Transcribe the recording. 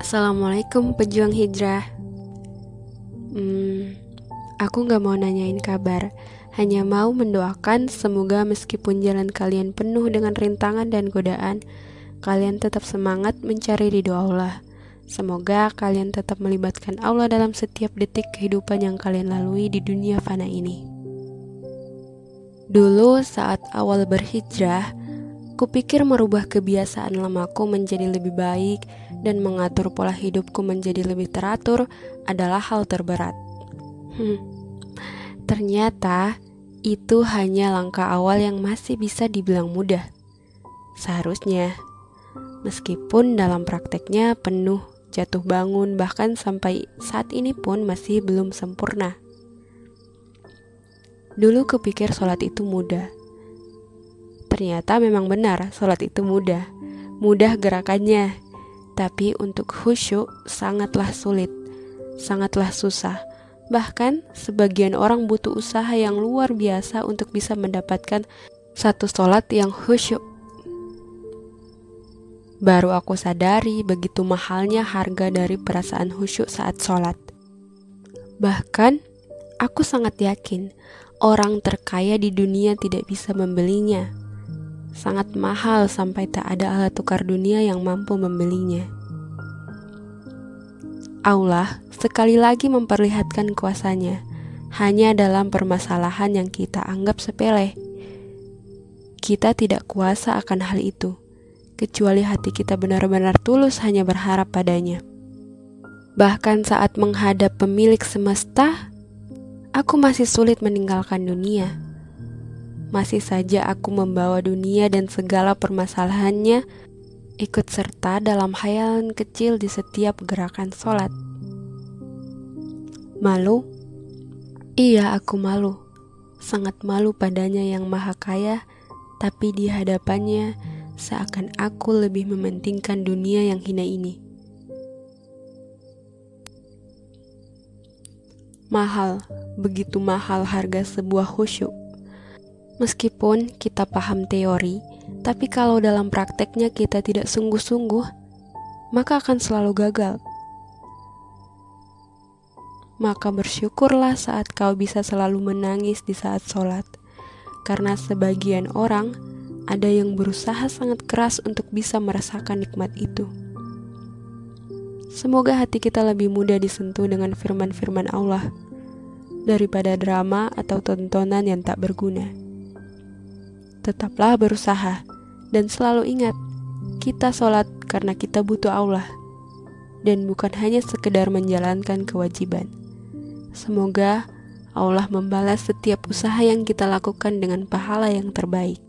Assalamualaikum pejuang hijrah. Hmm, aku gak mau nanyain kabar. Hanya mau mendoakan semoga meskipun jalan kalian penuh dengan rintangan dan godaan Kalian tetap semangat mencari ridho Allah. Semoga kalian tetap melibatkan Allah dalam setiap detik kehidupan yang kalian lalui di dunia fana ini. Dulu saat awal berhijrah Kupikir merubah kebiasaan lamaku menjadi lebih baik dan mengatur pola hidupku menjadi lebih teratur adalah hal terberat. Hmm, ternyata itu hanya langkah awal yang masih bisa dibilang mudah. Seharusnya, meskipun dalam prakteknya penuh jatuh bangun, bahkan sampai saat ini pun masih belum sempurna. Dulu kupikir sholat itu mudah, Ternyata memang benar, sholat itu mudah. Mudah gerakannya, tapi untuk khusyuk sangatlah sulit, sangatlah susah. Bahkan sebagian orang butuh usaha yang luar biasa untuk bisa mendapatkan satu sholat yang khusyuk. Baru aku sadari begitu mahalnya harga dari perasaan khusyuk saat sholat. Bahkan, aku sangat yakin orang terkaya di dunia tidak bisa membelinya sangat mahal sampai tak ada alat tukar dunia yang mampu membelinya. Allah sekali lagi memperlihatkan kuasanya hanya dalam permasalahan yang kita anggap sepele. Kita tidak kuasa akan hal itu, kecuali hati kita benar-benar tulus hanya berharap padanya. Bahkan saat menghadap pemilik semesta, aku masih sulit meninggalkan dunia masih saja aku membawa dunia dan segala permasalahannya ikut serta dalam hayalan kecil di setiap gerakan sholat. Malu? Iya, aku malu. Sangat malu padanya yang maha kaya, tapi di hadapannya seakan aku lebih mementingkan dunia yang hina ini. Mahal, begitu mahal harga sebuah khusyuk. Meskipun kita paham teori, tapi kalau dalam prakteknya kita tidak sungguh-sungguh, maka akan selalu gagal. Maka bersyukurlah saat kau bisa selalu menangis di saat sholat, karena sebagian orang ada yang berusaha sangat keras untuk bisa merasakan nikmat itu. Semoga hati kita lebih mudah disentuh dengan firman-firman Allah daripada drama atau tontonan yang tak berguna tetaplah berusaha dan selalu ingat, kita sholat karena kita butuh Allah dan bukan hanya sekedar menjalankan kewajiban. Semoga Allah membalas setiap usaha yang kita lakukan dengan pahala yang terbaik.